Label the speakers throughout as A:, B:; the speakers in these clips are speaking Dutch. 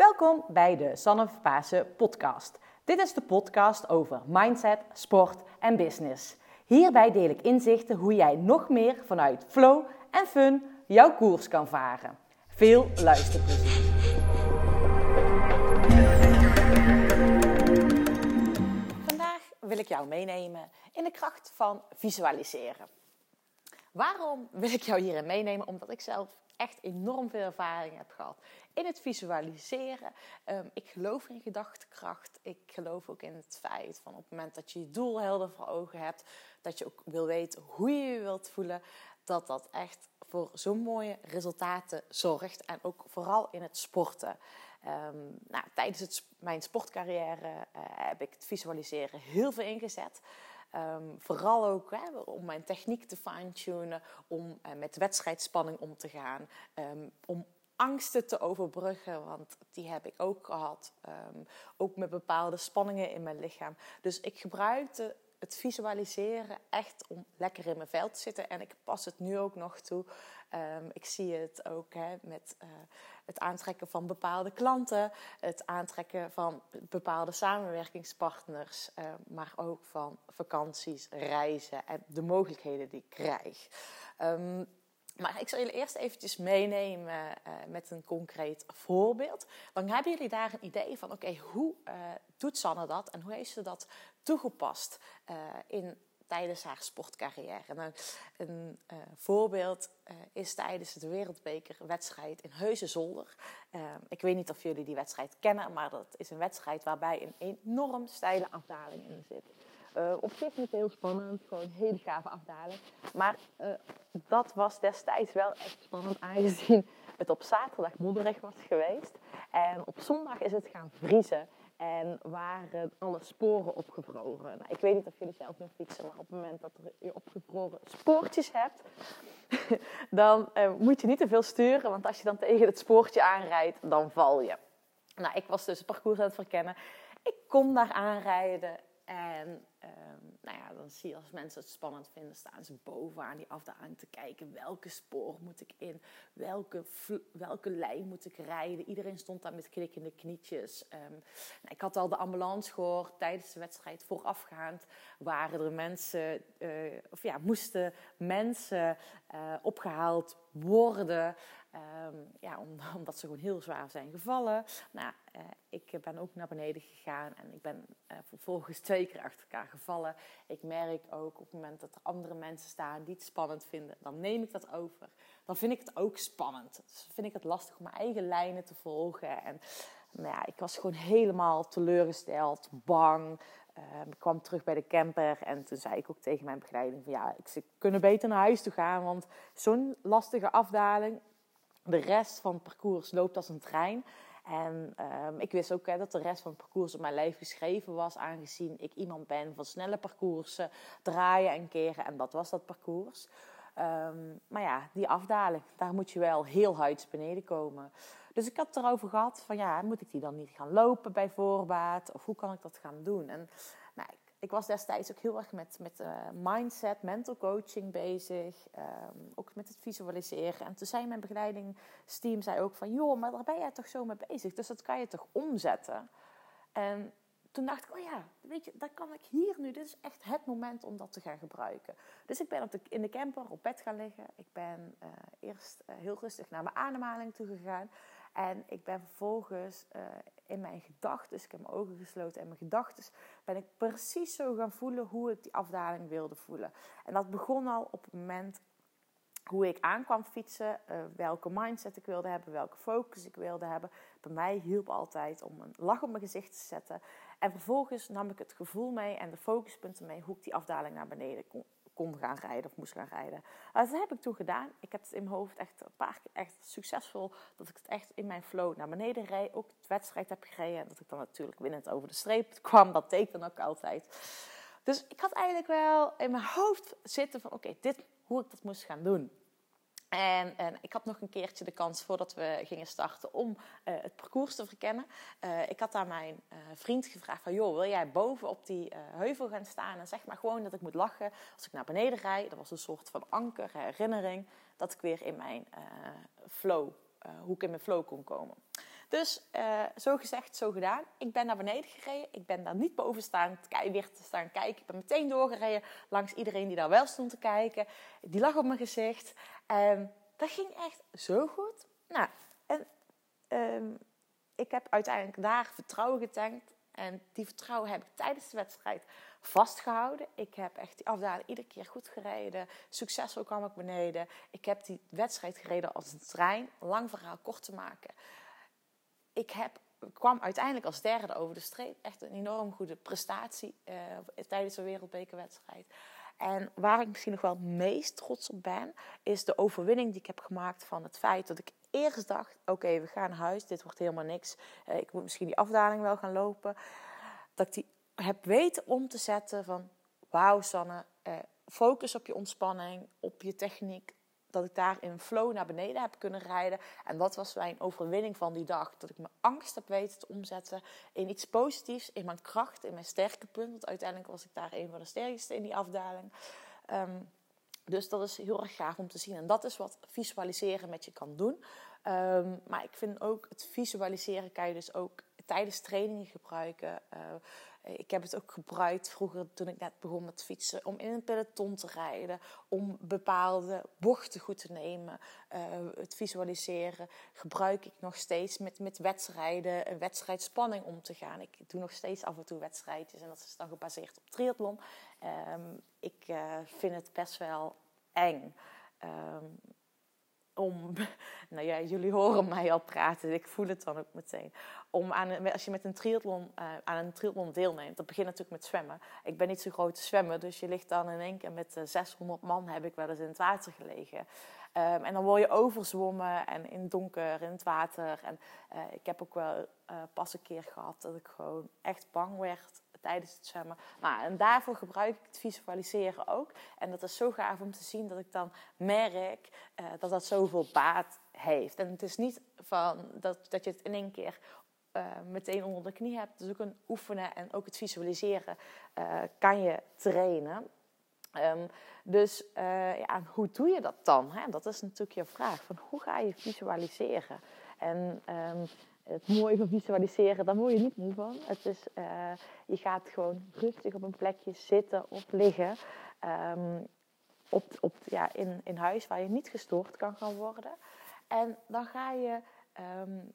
A: Welkom bij de Sanne Pasen podcast. Dit is de podcast over mindset, sport en business. Hierbij deel ik inzichten hoe jij nog meer vanuit flow en fun jouw koers kan varen. Veel luisterplezier. Vandaag wil ik jou meenemen in de kracht van visualiseren. Waarom wil ik jou hierin meenemen? Omdat ik zelf echt enorm veel ervaring heb gehad in het visualiseren. Ehm, ik geloof in gedachtekracht. Ik geloof ook in het feit van op het moment dat je je doel helder voor ogen hebt, dat je ook wil weten hoe je je wilt voelen, dat dat echt voor zo'n mooie resultaten zorgt. En ook vooral in het sporten. Ehm, nou, tijdens mijn sportcarrière uh, heb ik het visualiseren heel veel ingezet. Ehm, vooral ook hè, om mijn techniek te fine-tunen, om uh, met wedstrijdspanning om te gaan, um, om angsten te overbruggen, want die heb ik ook gehad. Um, ook met bepaalde spanningen in mijn lichaam. Dus ik gebruikte het visualiseren echt om lekker in mijn vel te zitten. En ik pas het nu ook nog toe. Um, ik zie het ook hè, met uh, het aantrekken van bepaalde klanten, het aantrekken van bepaalde samenwerkingspartners, uh, maar ook van vakanties, reizen en de mogelijkheden die ik krijg. Um, maar ik zal jullie eerst eventjes meenemen uh, met een concreet voorbeeld. Dan hebben jullie daar een idee van, oké, hoe uh, doet Sanne dat en hoe heeft ze dat toegepast uh, in, tijdens haar sportcarrière? Nou, een voorbeeld is tijdens de wereldbekerwedstrijd in Heusenzolder. ik weet niet of jullie die wedstrijd kennen, maar dat is een wedstrijd waarbij een enorm steile afdaling in zit. Uh, op zich niet heel spannend, gewoon een hele gave afdaling. Maar uh, dat was destijds wel echt spannend, aangezien het op zaterdag modderig was geweest. En op zondag is het gaan vriezen en waren alle sporen opgevroren. Nou, ik weet niet of jullie zelf nog fietsen, maar op het moment dat je opgevroren spoortjes hebt, dan uh, moet je niet te veel sturen, want als je dan tegen het spoortje aanrijdt, dan val je. Nou, ik was dus het parcours aan het verkennen. Ik kom daar aanrijden en um, nou ja, dan zie je als mensen het spannend vinden, staan ze bovenaan die afdaling te kijken. Welke spoor moet ik in? Welke, welke lijn moet ik rijden? Iedereen stond daar met knikkende knietjes. Um, nou, ik had al de ambulance gehoord tijdens de wedstrijd voorafgaand. Waren er mensen, uh, of ja, moesten mensen uh, opgehaald worden. Um, ja, omdat ze gewoon heel zwaar zijn gevallen. Nou, uh, ik ben ook naar beneden gegaan en ik ben uh, vervolgens twee keer achter elkaar gevallen. Ik merk ook op het moment dat er andere mensen staan die het spannend vinden, dan neem ik dat over. Dan vind ik het ook spannend. Dus vind ik het lastig om mijn eigen lijnen te volgen. En nou ja, ik was gewoon helemaal teleurgesteld, bang. Uh, ik kwam terug bij de camper en toen zei ik ook tegen mijn begeleiding van ja, ik kunnen beter naar huis toe gaan, want zo'n lastige afdaling, de rest van het parcours loopt als een trein. En um, ik wist ook hè, dat de rest van het parcours op mijn lijf geschreven was, aangezien ik iemand ben van snelle parcoursen, draaien en keren. En dat was dat parcours. Um, maar ja, die afdaling, daar moet je wel heel huids beneden komen. Dus ik had het erover gehad van ja, moet ik die dan niet gaan lopen bij voorbaat? Of hoe kan ik dat gaan doen? En nou, ik was destijds ook heel erg met, met uh, mindset, mental coaching bezig. Um, ook met het visualiseren. En toen zei mijn begeleidingsteam zei ook van... joh, maar daar ben jij toch zo mee bezig? Dus dat kan je toch omzetten? En toen dacht ik, oh ja, weet je, dat kan ik hier nu. Dit is echt het moment om dat te gaan gebruiken. Dus ik ben op de, in de camper op bed gaan liggen. Ik ben uh, eerst uh, heel rustig naar mijn ademhaling toe gegaan. En ik ben vervolgens uh, in mijn gedachten, ik heb mijn ogen gesloten en mijn gedachten, ben ik precies zo gaan voelen hoe ik die afdaling wilde voelen. En dat begon al op het moment hoe ik aankwam fietsen, uh, welke mindset ik wilde hebben, welke focus ik wilde hebben. Bij mij hielp altijd om een lach op mijn gezicht te zetten. En vervolgens nam ik het gevoel mee en de focuspunten mee hoe ik die afdaling naar beneden kon, kon gaan rijden of moest gaan rijden. dat heb ik toen gedaan. Ik heb het in mijn hoofd echt een paar keer echt succesvol. Dat ik het echt in mijn flow naar beneden rijd. Ook de wedstrijd heb gereden. En dat ik dan natuurlijk winnend over de streep kwam. Dat deed dan ook altijd. Dus ik had eigenlijk wel in mijn hoofd zitten van oké, dit hoe ik dat moest gaan doen. En, en, ik had nog een keertje de kans voordat we gingen starten om uh, het parcours te verkennen. Uh, ik had aan mijn vriend gevraagd van, joh, wil jij boven op die heuvel gaan staan en zeg maar gewoon dat ik moet lachen als ik naar beneden rijd. Dat was een soort van anker, herinnering, dat ik weer in mijn flow, hoe ik in mijn flow kon komen. Dus uh, zo gezegd, zo gedaan. Ik ben naar beneden gereden. Ik ben daar niet boven staan, weer te staan kijken. Ik ben meteen doorgereden langs iedereen die daar wel stond te kijken. Die lag op mijn gezicht. En dat ging echt zo goed. Nou, en um, ik heb uiteindelijk daar vertrouwen getankt. En die vertrouwen heb ik tijdens de wedstrijd vastgehouden. Ik heb echt die afdaling iedere keer goed gereden. Succesvol kwam ik beneden. Ik heb die wedstrijd gereden als een trein. Lang verhaal kort te maken. Ik heb, kwam uiteindelijk als derde over de streep. Echt een enorm goede prestatie uh, tijdens de wereldbekerwedstrijd. En waar ik misschien nog wel het meest trots op ben, is de overwinning die ik heb gemaakt van het feit dat ik eerst dacht: oké, we gaan naar huis, dit wordt helemaal niks. Uh, ik moet misschien die afdaling wel gaan lopen. Dat ik die heb weten om te zetten van: wauw, Sanne, uh, focus op je ontspanning, op je techniek. Dat ik daar in flow naar beneden heb kunnen rijden. En dat was mijn overwinning van die dag. Dat ik mijn angst heb weten te omzetten in iets positiefs, in mijn kracht, in mijn sterke punt. Want uiteindelijk was ik daar een van de sterkste in die afdaling. Um, dus dat is heel erg gaaf om te zien. En dat is wat visualiseren met je kan doen. Ehm, maar ik vind ook het visualiseren kan je dus ook tijdens trainingen gebruiken. Uh, ik heb het ook gebruikt vroeger toen ik net begon met fietsen. Om in een peloton te rijden. Om bepaalde bochten goed te nemen. Uh, het visualiseren gebruik ik nog steeds met, met wedstrijden. Een wedstrijdspanning om te gaan. Ik doe nog steeds af en toe wedstrijdjes. En dat is dan gebaseerd op triathlon. Um, ik uh, vind het best wel eng. Um, om, nou ja, jullie horen mij al praten, ik voel het dan ook meteen. Om aan, als je met een triathlon, uh, aan een triathlon deelneemt, dat begint natuurlijk met zwemmen. Ik ben niet zo groot te zwemmen, dus je ligt dan in één keer met uh, eh, 600 man, heb ik wel eens in het water gelegen. Um, en dan word je overzwommen en in het donker, in het water. En uh, ik heb ook wel pas een keer gehad dat ik gewoon echt bang werd tijdens het zwemmen. Nou, en daarvoor gebruik ik het visualiseren ook. En dat is zo gaaf om te zien dat ik dan merk uh, dat dat zoveel baat heeft. En het is niet van dat, dat je het in één keer uh, meteen onder de knie hebt. Dus ook een oefenen en ook het visualiseren uh, kan je trainen. Um, dus ja, hoe doe je dat dan? Hè? Dat is natuurlijk je vraag. Van hoe ga je visualiseren? En um, het mooie van visualiseren, daar word je niet moe van. Het is, uh, je gaat gewoon rustig op een plekje zitten of liggen. Um, op, op, ja, in, in huis waar je niet gestoord kan gaan worden. En dan ga je, um,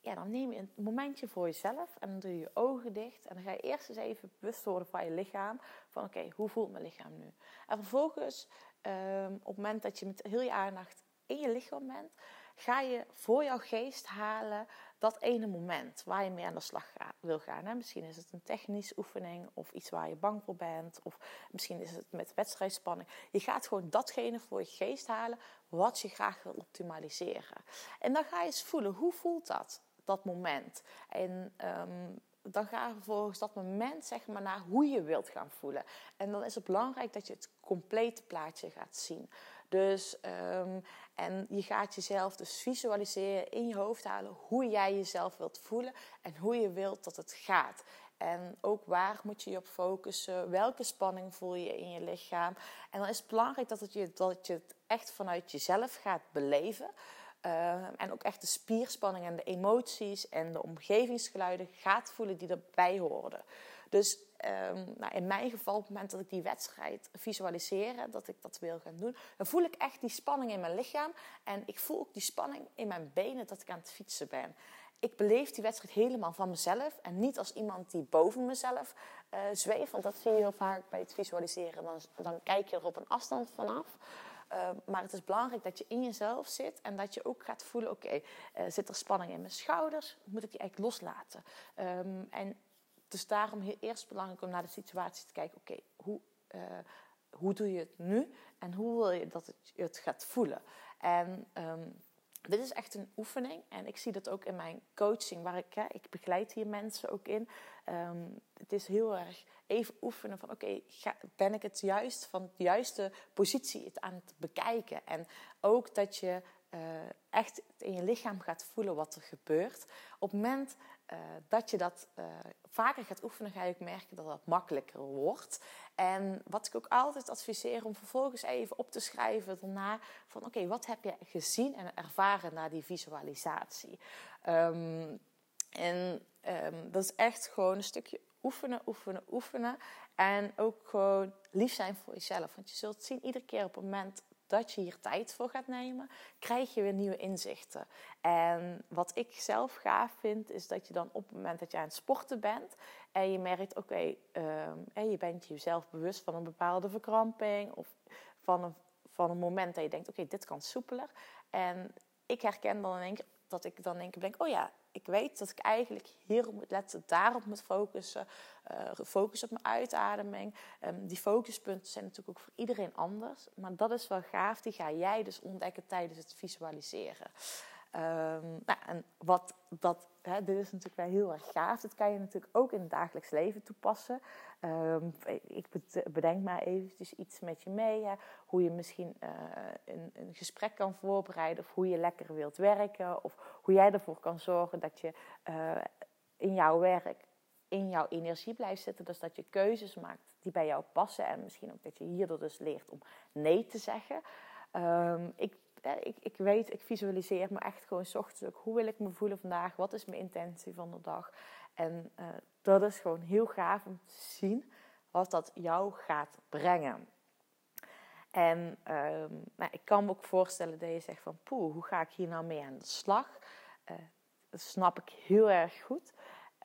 A: ja, dan neem je een momentje voor jezelf en dan doe je je ogen dicht. En dan ga je eerst eens even bewust worden van je lichaam. Van oké, hoe voelt mijn lichaam nu? En vervolgens, um, op het moment dat je met heel je aandacht in je lichaam bent, ga je voor jouw geest halen dat ene moment waar je mee aan de slag wil gaan. Hè? Misschien is het een technische oefening of iets waar je bang voor bent. Of misschien is het met wedstrijdspanning. Je gaat gewoon datgene voor je geest halen wat je graag wil optimaliseren. En dan ga je eens voelen, hoe voelt dat, dat moment? En um, dan ga je vervolgens dat moment zeg maar naar hoe je wilt gaan voelen. En dan is het belangrijk dat je het complete plaatje gaat zien. Dus, um, en je gaat jezelf dus visualiseren, in je hoofd halen hoe jij jezelf wilt voelen en hoe je wilt dat het gaat. En ook waar moet je je op focussen? Welke spanning voel je in je lichaam? En dan is het belangrijk dat, het je, dat je het echt vanuit jezelf gaat beleven. Uh, en ook echt de spierspanning en de emoties en de omgevingsgeluiden gaat voelen die erbij horen. Dus um, nou in mijn geval, op het moment dat ik die wedstrijd visualiseer, dat ik dat wil gaan doen, dan voel ik echt die spanning in mijn lichaam. En ik voel ook die spanning in mijn benen dat ik aan het fietsen ben. Ik beleef die wedstrijd helemaal van mezelf en niet als iemand die boven mezelf uh, zweeft. Want dat zie je heel vaak bij het visualiseren. Dan, dan kijk je er op een afstand vanaf. Uh, maar het is belangrijk dat je in jezelf zit en dat je ook gaat voelen: oké, uh, zit er spanning in mijn schouders? Moet ik die eigenlijk loslaten? Um, en dus daarom eerst belangrijk om naar de situatie te kijken. Oké, hoe, uh, hoe doe je het nu? En hoe wil je dat het, het gaat voelen? En um, dit is echt een oefening. En ik zie dat ook in mijn coaching, waar ik, hè, ik begeleid hier mensen ook in. Um, het is heel erg even oefenen van oké, ben ik het juist van de juiste positie het aan het bekijken? En ook dat je echt in je lichaam gaat voelen wat er gebeurt. Op het moment dat je dat vaker gaat oefenen, ga je ook merken dat dat makkelijker wordt. En wat ik ook altijd adviseer om vervolgens even op te schrijven daarna van oké, wat heb je gezien en ervaren na die visualisatie? Um, en um, dat is echt gewoon een stukje oefenen, oefenen, oefenen. En ook gewoon lief zijn voor jezelf. Want je zult zien, iedere keer op het moment dat je hier tijd voor gaat nemen, krijg je weer nieuwe inzichten. En wat ik zelf gaaf vind, is dat je dan op het moment dat je aan het sporten bent en je merkt, oké, okay, ehm, je bent jezelf bewust van een bepaalde verkramping of van een, van een moment dat je denkt, oké, dit kan soepeler. En ik herken dan in één keer dat ik dan in één keer denk, oh ja, ik weet dat ik eigenlijk hierop moet letten, daarop moet focussen. Uh, focus op mijn uitademing. Um, die focuspunten zijn natuurlijk ook voor iedereen anders. Maar dat is wel gaaf, die ga jij dus ontdekken tijdens het visualiseren. Um, nou, en wat dat, hè, dit is natuurlijk wel heel erg gaaf. Dat kan je natuurlijk ook in het dagelijks leven toepassen. Um, ik bedenk maar eventjes iets met je mee. Hè. Hoe je misschien uh, een, een, gesprek kan voorbereiden. Of hoe je lekker wilt werken. Of hoe jij ervoor kan zorgen dat je uh, in jouw werk in jouw energie blijft zitten. Dus dat je keuzes maakt die bij jou passen. En misschien ook dat je hierdoor dus leert om nee te zeggen. Um, ik ik, ik weet, ik visualiseer me echt gewoon s ochtends ook. Hoe wil ik me voelen vandaag? Wat is mijn intentie van de dag? En uh, dat is gewoon heel gaaf om te zien wat dat jou gaat brengen. En nou, ik kan me ook voorstellen dat je zegt van... Poeh, hoe ga ik hier nou mee aan de slag? Uh, dat snap ik heel erg goed.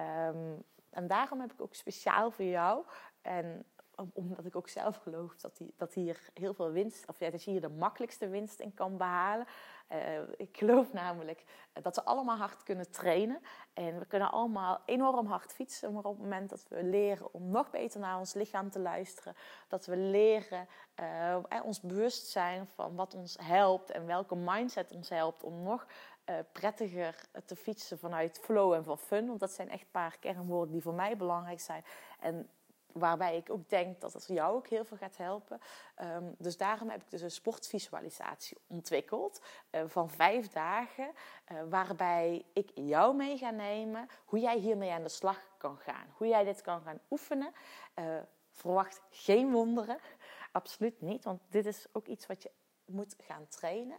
A: Um, en daarom heb ik ook speciaal voor jou... En omdat ik ook zelf geloof dat, die, dat hier heel veel winst, of ja, dat je hier de makkelijkste winst in kan behalen. Uh, ik geloof namelijk dat we allemaal hard kunnen trainen. En we kunnen allemaal enorm hard fietsen. Maar op het moment dat we leren om nog beter naar ons lichaam te luisteren. Dat we leren uh, ons bewust zijn van wat ons helpt. En welke mindset ons helpt om nog prettiger te fietsen vanuit flow en van fun. Want dat zijn echt een paar kernwoorden die voor mij belangrijk zijn. En waarbij ik ook denk dat het jou ook heel veel gaat helpen. Um, dus daarom heb ik dus een sportvisualisatie ontwikkeld uh, van vijf dagen, uh, waarbij ik jou mee ga nemen hoe jij hiermee aan de slag kan gaan, hoe jij dit kan gaan oefenen. Uh, verwacht geen wonderen, absoluut niet, want dit is ook iets wat je moet gaan trainen.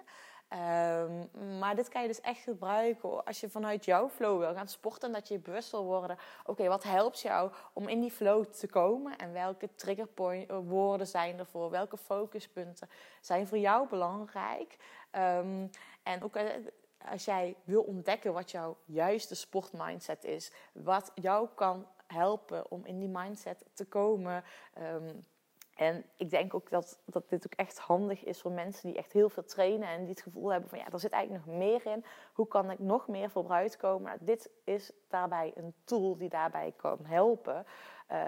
A: Um, maar dit kan je dus echt gebruiken als je vanuit jouw flow wil gaan sporten. En dat je je bewust wil worden. Oké, wat helpt jou om in die flow te komen? En welke triggerwoorden eh, zijn er voor? Welke focuspunten zijn voor jou belangrijk? Um, en ook eh, als jij wil ontdekken wat jouw juiste sportmindset is. Wat jou kan helpen om in die mindset te komen. Um, en ik denk ook dat, dat dit ook echt handig is voor mensen die echt heel veel trainen en die het gevoel hebben van ja, er zit eigenlijk nog meer in. Hoe kan ik nog meer vooruit komen? Nou, dit is daarbij een tool die daarbij kan helpen.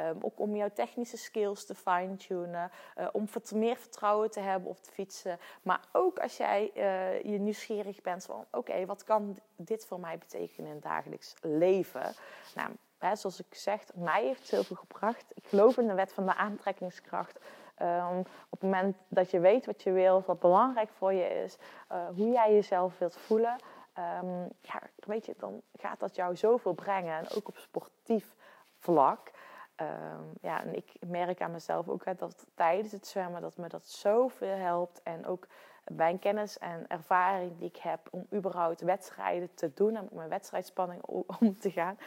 A: Um, ook om jouw technische skills te fine-tunen. Uh, om meer vertrouwen te hebben op het fietsen. Maar ook als jij uh, je nieuwsgierig bent van... oké, wat kan dit voor mij betekenen in het dagelijks leven? Nou, zoals ik zeg, mij heeft het heel veel gebracht. Ik geloof in de wet van de aantrekkingskracht. Um, op het moment dat je weet wat je wil, wat belangrijk voor je is, uh, hoe jij jezelf wilt voelen, um, ja, weet je, dan gaat dat jou zoveel brengen. En ook op sportief vlak. Um, ja, en ik merk aan mezelf ook dat tijdens het zwemmen dat me dat zoveel helpt. En ook mijn kennis en ervaring die ik heb om überhaupt wedstrijden te doen en met mijn wedstrijdspanning om te gaan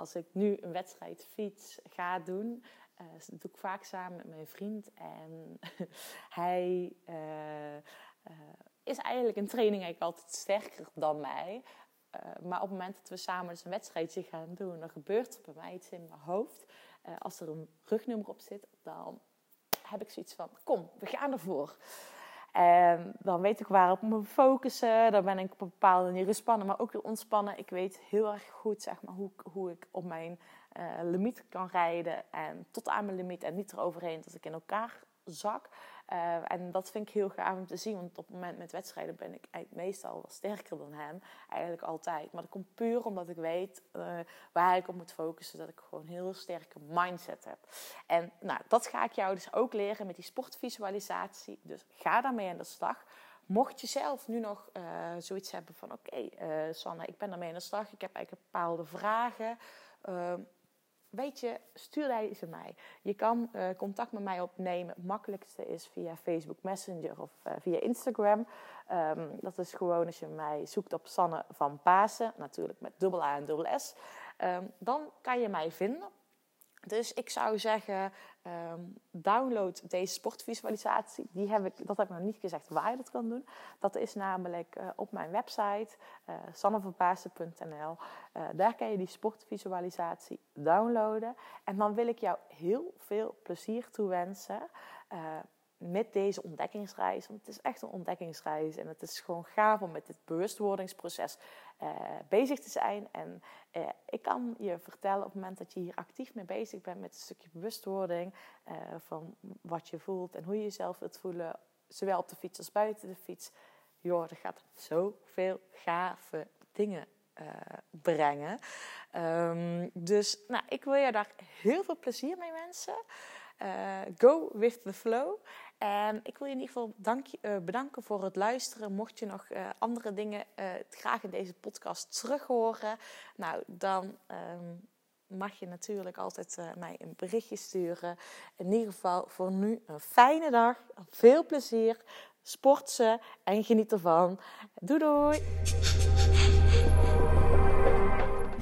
A: als ik nu een wedstrijd fiets ga doen, dat doe ik vaak samen met mijn vriend. En hij uh, uh, is eigenlijk in training eigenlijk altijd sterker dan mij. maar op het moment dat we samen dus een wedstrijdje gaan doen, dan gebeurt er bij mij iets in mijn hoofd. als er een rugnummer op zit, dan heb ik zoiets van: kom, we gaan ervoor. En dan weet ik waarop ik me focussen. Dan ben ik op een bepaalde manier gespannen, maar ook weer ontspannen. Ik weet heel erg goed zeg maar, hoe, hoe ik op mijn uh, limiet kan rijden. En tot aan mijn limiet en niet eroverheen dat ik in elkaar zak. Uh, en dat vind ik heel gaaf om te zien. Want op het moment met wedstrijden ben ik eigenlijk meestal wel sterker dan hem. Eigenlijk altijd. Maar dat komt puur omdat ik weet uh, waar ik op moet focussen. Dat ik gewoon een heel sterke mindset heb. En nou, dat ga ik jou dus ook leren met die sportvisualisatie. Dus ga daarmee aan de slag. Mocht je zelf nu nog uh, zoiets hebben van: oké, okay, Sanne, ik ben ermee aan de slag, ik heb eigenlijk bepaalde vragen. Weet je, stuur deze mij. Je kan contact met mij opnemen. Het makkelijkste is via Facebook Messenger of via Instagram. Um, dat is gewoon als je mij zoekt op Sanne van Pasen, natuurlijk met dubbel A en dubbel S. Um, dan kan je mij vinden. Dus ik zou zeggen, um, download deze sportvisualisatie. Die heb ik, dat heb ik nog niet gezegd waar je dat kan doen. Dat is namelijk uh, op mijn website. Uh, daar kan je die sportvisualisatie downloaden. En dan wil ik jou heel veel plezier toewensen met deze ontdekkingsreis. Want het is echt een ontdekkingsreis. En het is gewoon gaaf om met dit bewustwordingsproces uh, bezig te zijn. En uh, ik kan je vertellen op het moment dat je hier actief mee bezig bent met een stukje bewustwording. Uh, van wat je voelt en hoe je jezelf wilt voelen. Zowel op de fiets als buiten de fiets. Joh, gaat zoveel gave dingen brengen. Um, dus nou, ik wil je daar heel veel plezier mee wensen. go with the flow. En ik wil je in ieder geval dank, uh, bedanken voor het luisteren. Mocht je nog uh, andere dingen uh, graag in deze podcast terug horen, nou dan um, mag je natuurlijk altijd mij een berichtje sturen. In ieder geval voor nu een fijne dag, veel plezier, sport ze en geniet ervan. Doei doei!